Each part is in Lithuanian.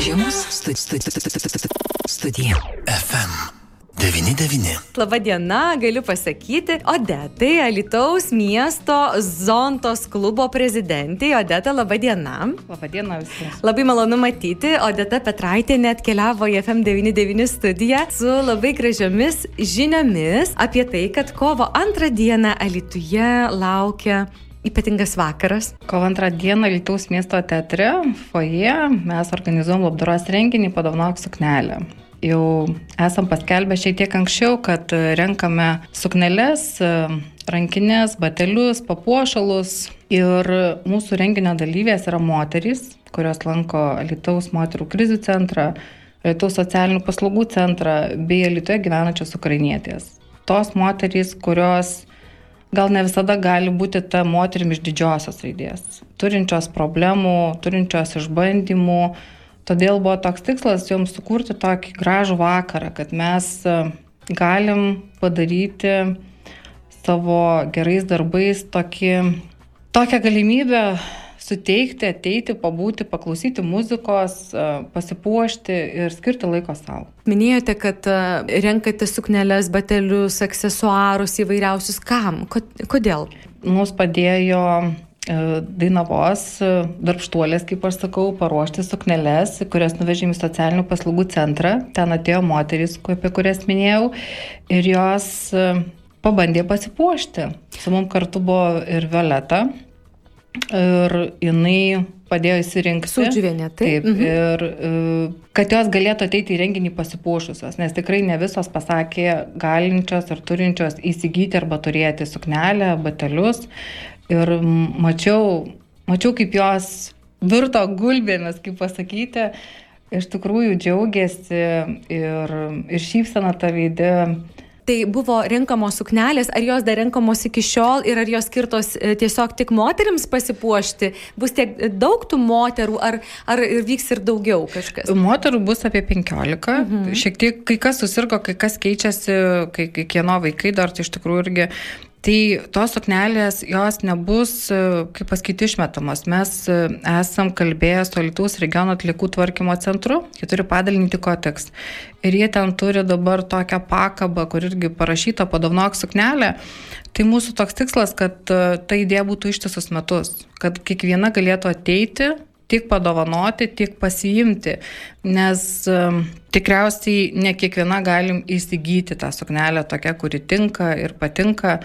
Žiemos studija. FM. 99. Labadiena, galiu pasakyti, Odetai, Alitaus miesto Zontos klubo prezidentė. Odeta, labadiena. Labadiena visiems. Labai malonu matyti. Odeta Petraitė net keliavo į FM99 studiją su labai gražiomis žiniomis apie tai, kad kovo antrą dieną Alituje laukia ypatingas vakaras. Kovo antrą dieną Lietuvos miesto teatre, foje, mes organizuojam labdaros renginį Padovanok suknelę. Jau esam paskelbę šiek tiek anksčiau, kad renkame sukneles, rankinės, batelius, papuošalus. Ir mūsų renginio dalyvės yra moterys, kurios lanko Lietuvos moterų krizių centrą, Lietuvos socialinių paslaugų centrą bei Lietuvoje gyvenančios ukrainietės. Tos moterys, kurios gal ne visada gali būti ta moterim iš didžiosios raidės, turinčios problemų, turinčios išbandymų. Todėl buvo toks tikslas joms sukurti tokį gražų vakarą, kad mes e, galim padaryti savo gerais darbais tokį, tokią galimybę suteikti, ateiti, pabūti, paklausyti muzikos, e, pasipuošti ir skirti laiko savo. Minėjote, kad e, renkate sukneles, batelius, aksesuarus įvairiausius. Kam? Kodėl? Mums padėjo e, Dainavos darbštuolės, kaip aš sakau, paruošti sukneles, kurias nuvežėm į socialinių paslaugų centrą. Ten atėjo moteris, apie kurias minėjau, ir jos pabandė pasipuošti. Su mum kartu buvo ir Violeta, Ir jinai padėjo įsirinkti. Sudžiuvienė, taip. Taip. Mhm. Ir e, kad jos galėtų ateiti į renginį pasipuošusios, nes tikrai ne visos pasakė galinčios ar turinčios įsigyti arba turėti suknelę, batelius. Ir mačiau, mačiau kaip jos virto gulbėmis, kaip pasakyti, iš tikrųjų džiaugiasi ir, ir šypsena tą veidį Tai buvo renkamos suknelės, ar jos dar renkamos iki šiol ir ar jos skirtos e, tiesiog tik moteriams pasipuošti? Bus tiek daug tų moterų, ar, ar vyks ir daugiau kažkas? Moterų bus apie 15. Mhm. Šiek tiek kai kas susirgo, kai kas keičiasi, kai, kai kieno vaikai dar tai iš tikrųjų irgi Tai tos suknelės, jos nebus, kaip pasakyti, išmetamos. Mes e, esam kalbėję su Lietuvos regiono atliekų tvarkymo centru, jie turi padalinį Tikoteks. Ir jie ten turi dabar tokią pakabą, kur irgi parašyta padovnok suknelę. Tai mūsų toks tikslas, kad e, ta idėja būtų ištisus metus, kad kiekviena galėtų ateiti, tik padovanoti, tik pasiimti, nes tikriausiai ne kiekviena galim įsigyti tą suknelę tokią, kuri tinka ir patinka,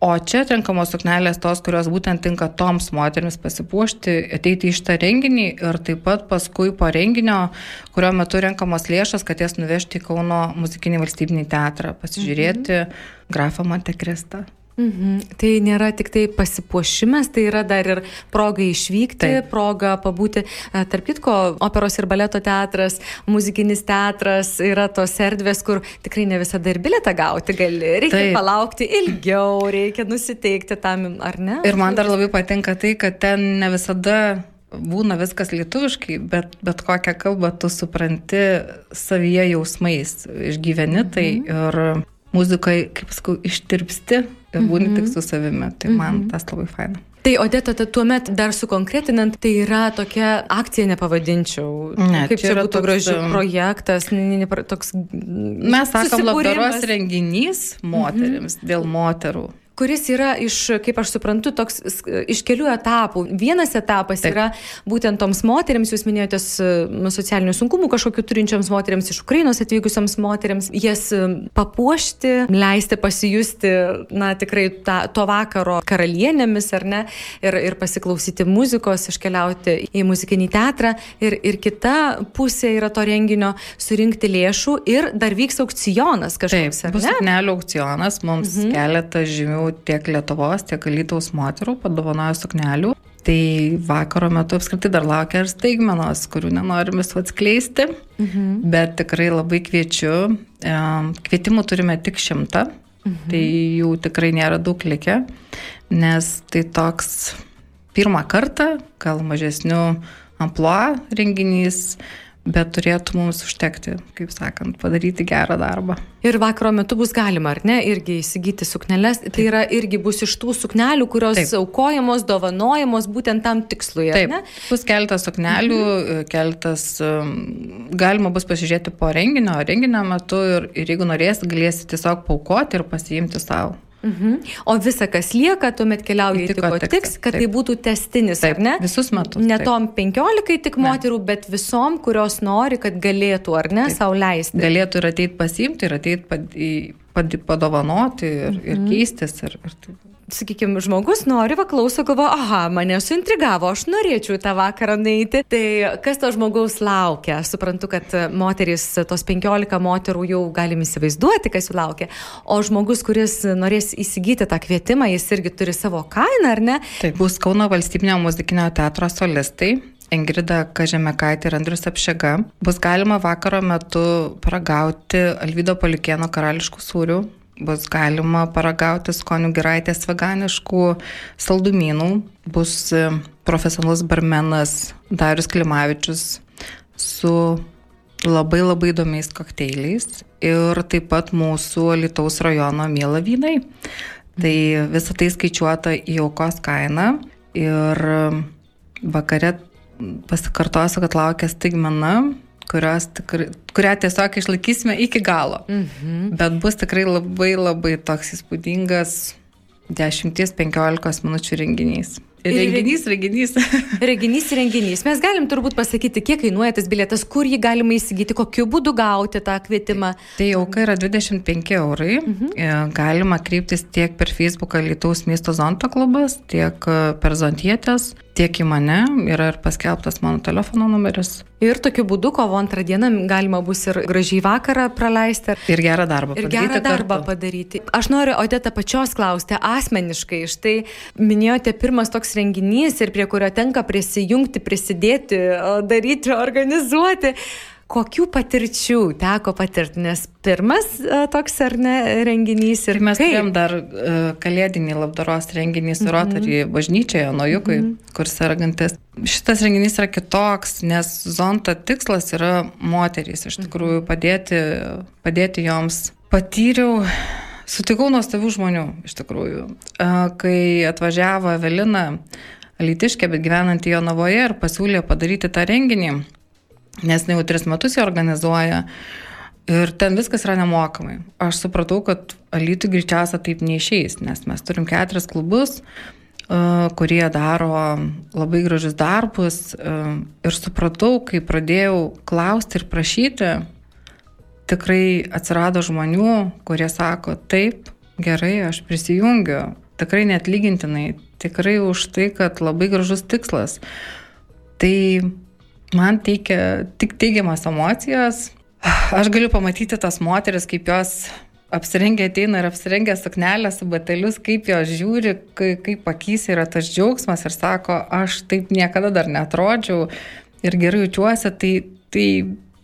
o čia atrenkamos suknelės tos, kurios būtent tinka toms moteriams pasipuošti, ateiti į šitą renginį ir taip pat paskui po renginio, kurio metu renkamos lėšas, kad jas nuvežti į Kauno muzikinį valstybinį teatrą, pasižiūrėti mhm. grafą Montekristą. Mhm. Tai nėra tik tai pasipuošimas, tai yra dar ir proga išvykti, Taip. proga pabūti. E, tarp kitko, operos ir baleto teatras, muzikinis teatras yra tos erdvės, kur tikrai ne visada ir biletą gauti gali. Reikia Taip. palaukti ilgiau, reikia nusiteikti tam, ar ne? Ir man dar labai patinka tai, kad ten ne visada būna viskas lietuviškai, bet, bet kokią kalbą tu supranti savyje jausmais, išgyveni tai mhm. ir muzikoje, kaip sakau, ištirpsti ir būni -hmm. tik mhm. su savimi. Tai man -hmm. tas labai faina. Tai Odeta, tai tuomet dar sukonkretinant, tai yra tokia akcija, nepavadinčiau. Ne, kaip čia būtų gražus projektas, ne, ne, toks. Mes sakom, labdaros renginys moteriams, mm -hmm. dėl moterų kuris yra iš, kaip aš suprantu, toks iš kelių etapų. Vienas etapas Taip. yra būtent toms moteriams, jūs minėjote nu, socialinių sunkumų kažkokių turinčioms moteriams, iš Ukrainos atvykusiams moteriams, jas papuošti, leisti pasijusti, na, tikrai ta, to vakaro karalienėmis, ar ne, ir, ir pasiklausyti muzikos, iškeliauti į muzikinį teatrą. Ir, ir kita pusė yra to renginio surinkti lėšų ir dar vyks aukcionas kažkoks. Taip, bus suknelių aukcionas, mums mhm. keletą žymių tiek Lietuvos, tiek Alytaus moterų padovanojo suknelių. Tai vakaro metu apskritai dar laukia ir staigmenos, kurių nenorim visų atskleisti, mhm. bet tikrai labai kviečiu. Kvietimų turime tik šimtą, mhm. tai jų tikrai nėra daug likę, nes tai toks pirmą kartą, gal mažesnių amploa renginys, bet turėtų mums užtekti, kaip sakant, padaryti gerą darbą. Ir vakaro metu bus galima, ar ne, irgi įsigyti sukneles. Tai yra irgi bus iš tų suknelių, kurios Taip. aukojamos, dovanojamos būtent tam tikslui. Taip, ne? bus keltas suknelių, mhm. keltas, um, galima bus pasižiūrėti po renginio, renginio metu ir, ir jeigu norės, galėsi tiesiog paukoti ir pasiimti savo. Mhm. O visa, kas lieka, tuomet keliauja į tiko tiks, kad taip. tai būtų testinis, taip, ar ne? Visus metus. Ne tom penkiolikai tik ne. moterų, bet visom, kurios nori, kad galėtų, ar ne, savo leisti. Galėtų ir ateiti pasiimti, ir ateiti padovanoti, ir, mhm. ir keistis. Ir, ir taip sakykime, žmogus nori, va klauso, galvo, aha, mane suintrigavo, aš norėčiau tą vakarą neiti. Tai kas to žmogaus laukia? Aš suprantu, kad moteris, tos 15 moterų jau galim įsivaizduoti, kas jų laukia. O žmogus, kuris norės įsigyti tą kvietimą, jis irgi turi savo kainą, ar ne? Tai bus Kauno valstybinio muzikinio teatro solistai. Ingrida Kažemekaitė ir Andrius Apšega. Bus galima vakaro metu paragauti Alvydo Paliukėno karališkų sūrių, bus galima paragauti skonių giraitės veganiškų saldumynų, bus e, profesionalus barmenas Darius Klimavičius su labai labai įdomiais kokteiliais ir taip pat mūsų Lietuvos rajono mėla vynai. Tai visą tai skaičiuota į aukos kainą ir vakare pasikartosiu, kad laukia stigmena, tikrai, kurią tiesiog išlaikysime iki galo. Mhm. Bet bus tikrai labai labai toks įspūdingas 10-15 minučių renginys. Renginys, renginys. renginys, renginys. Mes galim turbūt pasakyti, kiek kainuoja tas bilietas, kur jį galima įsigyti, kokiu būdu gauti tą kvietimą. Tai auka yra 25 eurai. Mhm. E, galima kreiptis tiek per Facebooką Lietuvos miesto Zonto klubas, tiek e, per Zontietės tiek į mane, yra ir paskelbtas mano telefono numeris. Ir tokiu būdu kovo antrą dieną galima bus ir gražiai vakarą praleisti. Ir gerą darbą ir padaryti. Ir gerą darbą kartu. padaryti. Aš noriu Odeta pačios klausti asmeniškai. Štai minėjote pirmas toks renginys ir prie kurio tenka prisijungti, prisidėti, daryti, organizuoti. Kokių patirčių teko patirti, nes pirmas e, toks ar ne renginys ir tai mes kaip? turėjom dar uh, kalėdinį labdaros renginį su mm -hmm. Rotary bažnyčioje, Nojukui, mm -hmm. kur sergantis. Šitas renginys yra kitoks, nes zonto tikslas yra moterys, iš tikrųjų mhm. padėti, padėti joms. Patyriau Sutikau nuostabių žmonių, iš tikrųjų. Kai atvažiavo Evelina Lytiškė, bet gyvenanti Jonavoje ir pasiūlė padaryti tą renginį, nes ne jau tris metus jie organizuoja. Ir ten viskas yra nemokamai. Aš supratau, kad Alytų greičiausia taip neišeis, nes mes turim keturis klubus, uh, kurie daro labai gražius darbus. Uh, ir supratau, kai pradėjau klausti ir prašyti, tikrai atsirado žmonių, kurie sako, taip, gerai, aš prisijungiu. Tikrai net lygintinai, tikrai už tai, kad labai gražus tikslas. Tai man teikia tik teigiamas emocijas. Aš galiu pamatyti tas moteris, kaip jos apsirengę ateina ir apsirengę suknelę su batelius, kaip jos žiūri, kaip, kaip akys yra tas džiaugsmas ir sako, aš taip niekada dar netrodžiau ir gerai jaučiuosi, tai, tai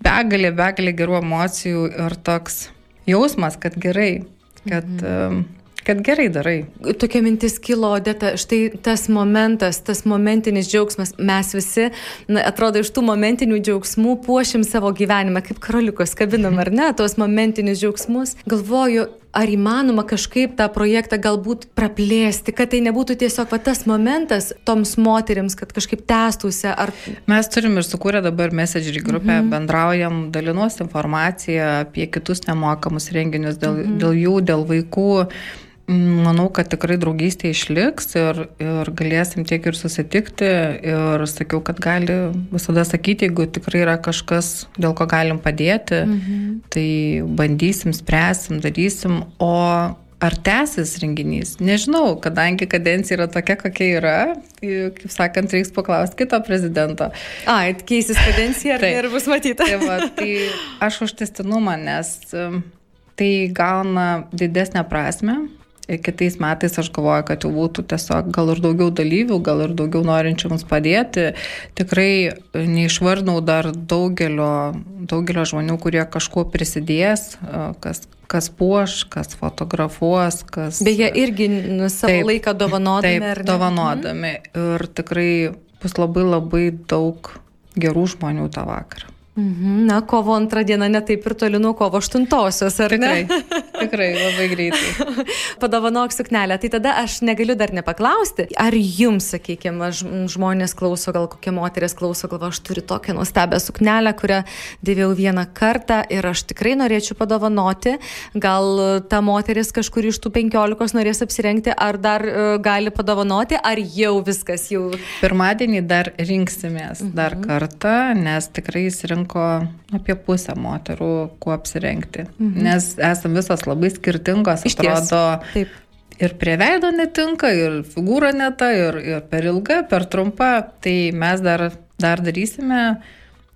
begalė, begalė gerų emocijų ir toks jausmas, kad gerai, kad... Mhm. Kad gerai darai. Tokia mintis kilo, Odeta, štai tas momentas, tas momentinis džiaugsmas, mes visi, na, atrodo, iš tų momentinių džiaugsmų puošim savo gyvenimą, kaip karaliukos kabinam, ar ne, tuos momentinius džiaugsmus. Galvoju, ar įmanoma kažkaip tą projektą galbūt praplėsti, kad tai nebūtų tiesiog va, tas momentas toms moteriams, kad kažkaip tęstųsi. Ar... Mes turim ir sukūrę dabar messenger grupę, mm -hmm. bendraujam, dalinuosi informaciją apie kitus nemokamus renginius dėl, mm -hmm. dėl jų, dėl vaikų. Manau, kad tikrai draugystė išliks ir, ir galėsim tiek ir susitikti. Ir sakiau, kad gali visada sakyti, jeigu tikrai yra kažkas, dėl ko galim padėti, mhm. tai bandysim, spręsim, darysim. O ar tęsis renginys? Nežinau, kadangi kadencija yra tokia, kokia yra, tai, kaip sakant, reiks paklausti kito prezidento. Ai, keisis kadencija tai, ir bus matyta? Tai, va, tai aš už testinumą, nes tai gauna didesnę prasme Kitais metais aš galvoju, kad jau būtų tiesiog gal ir daugiau dalyvių, gal ir daugiau norinčių mums padėti. Tikrai neišvardinau dar daugelio, daugelio žmonių, kurie kažkuo prisidės, kas, kas puoš, kas fotografuos, kas... Beje, irgi nu, savo taip, laiką dovanodami. Taip, dovanodami. Mhm. Ir tikrai bus labai labai daug gerų žmonių tą vakarą. Mhm, na, kovo antrą dieną netaip ir toli nuo kovo aštuntosios, ar tikrai, ne? Tikrai, labai greitai. Padovanok suknelę. Tai tada aš negaliu dar nepaklausti, ar jums, sakykime, žmonės klauso, gal kokia moteris klauso, galvo, aš turiu tokią nuostabią suknelę, kurią dėvėjau vieną kartą ir aš tikrai norėčiau padovanoti. Gal ta moteris kažkur iš tų penkiolikos norės apsirengti, ar dar uh, gali padovanoti, ar jau viskas jau. Pirmadienį dar rinksimės mhm. dar kartą, nes tikrai įsirinksime pasirinko apie pusę moterų, kuo apsirengti. Mhm. Nes esame visos labai skirtingos, Iš atrodo. Taip. Ir prie veido netinka, ir figūra neta, ir, ir per ilga, per trumpa. Tai mes dar, dar darysime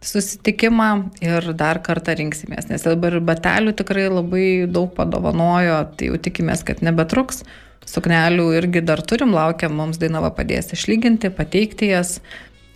susitikimą ir dar kartą rinksimės. Nes dabar batelių tikrai labai daug padovanojo, tai jau tikimės, kad nebetruks. Suknelių irgi dar turim, laukiam, mums Dainava padės išlyginti, pateikti jas.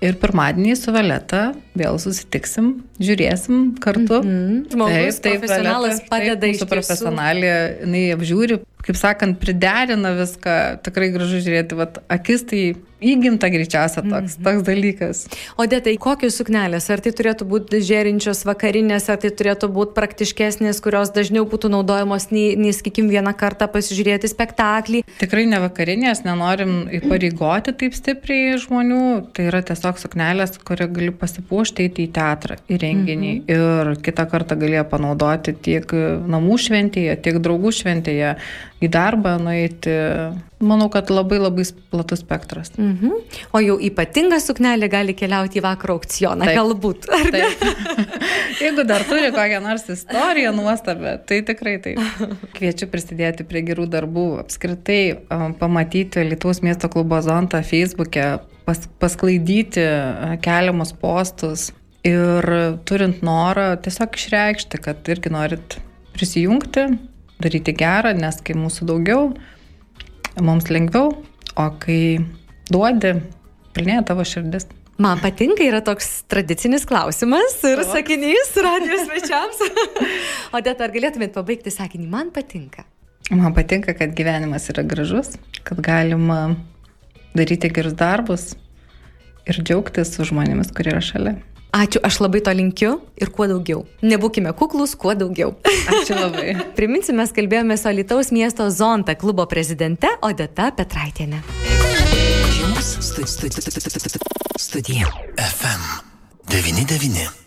Ir pirmadienį su Valeta vėl susitiksim, žiūrėsim kartu. Mm -hmm. Žmogus, taip, taip, profesionalas Valeta, padeda iš. Profesionalė, jinai apžiūri, kaip sakant, priderina viską, tikrai gražu žiūrėti, vat, akis tai įgimta greičiausia toks, -hmm. toks dalykas. O dėtai, kokios suknelės? Ar tai turėtų būti žėrinčios vakarinės, ar tai turėtų būti praktiškesnės, kurios dažniau būtų naudojamos nei, nei sakykim, vieną kartą pasižiūrėti spektaklį? Tikrai ne vakarinės, nenorim įpareigoti taip stipriai žmonių. Tai yra tiesiog suknelės, kurią gali pasipuošti į teatrą, į renginį. -hmm. Ir kitą kartą galėjo panaudoti tiek namų šventėje, tiek draugų šventėje, į darbą nueiti. Manau, kad labai labai platus spektras. Mhm. O jau ypatinga suknelė gali keliauti į vakaro aukcioną, taip, galbūt. Taip. Jeigu dar turi kokią nors istoriją nuostabę, tai tikrai taip. Kviečiu prisidėti prie gerų darbų, apskritai pamatyti Lietuvos miesto klubo zontą Facebook'e, pas, pasklaidyti keliamus postus ir turint norą tiesiog išreikšti, kad irgi norit prisijungti, daryti gerą, nes kai mūsų daugiau, mums lengviau, o kai duodi, pilnėja tavo širdis. Man patinka, yra toks tradicinis klausimas ir o. sakinys radijos svečiams. o dėta, ar galėtumėt pabaigti sakinį, man patinka? Man patinka, kad gyvenimas yra gražus, kad galima daryti gerus darbus ir džiaugtis su žmonėmis, kurie yra šalia. Ačiū, aš labai to linkiu ir kuo daugiau. Nebūkime kuklus, kuo daugiau. Ačiū labai. Priminsiu, mes kalbėjome su Alitaus miesto Zonta klubo prezidente Odeta Petraitienė. Studija FM 99.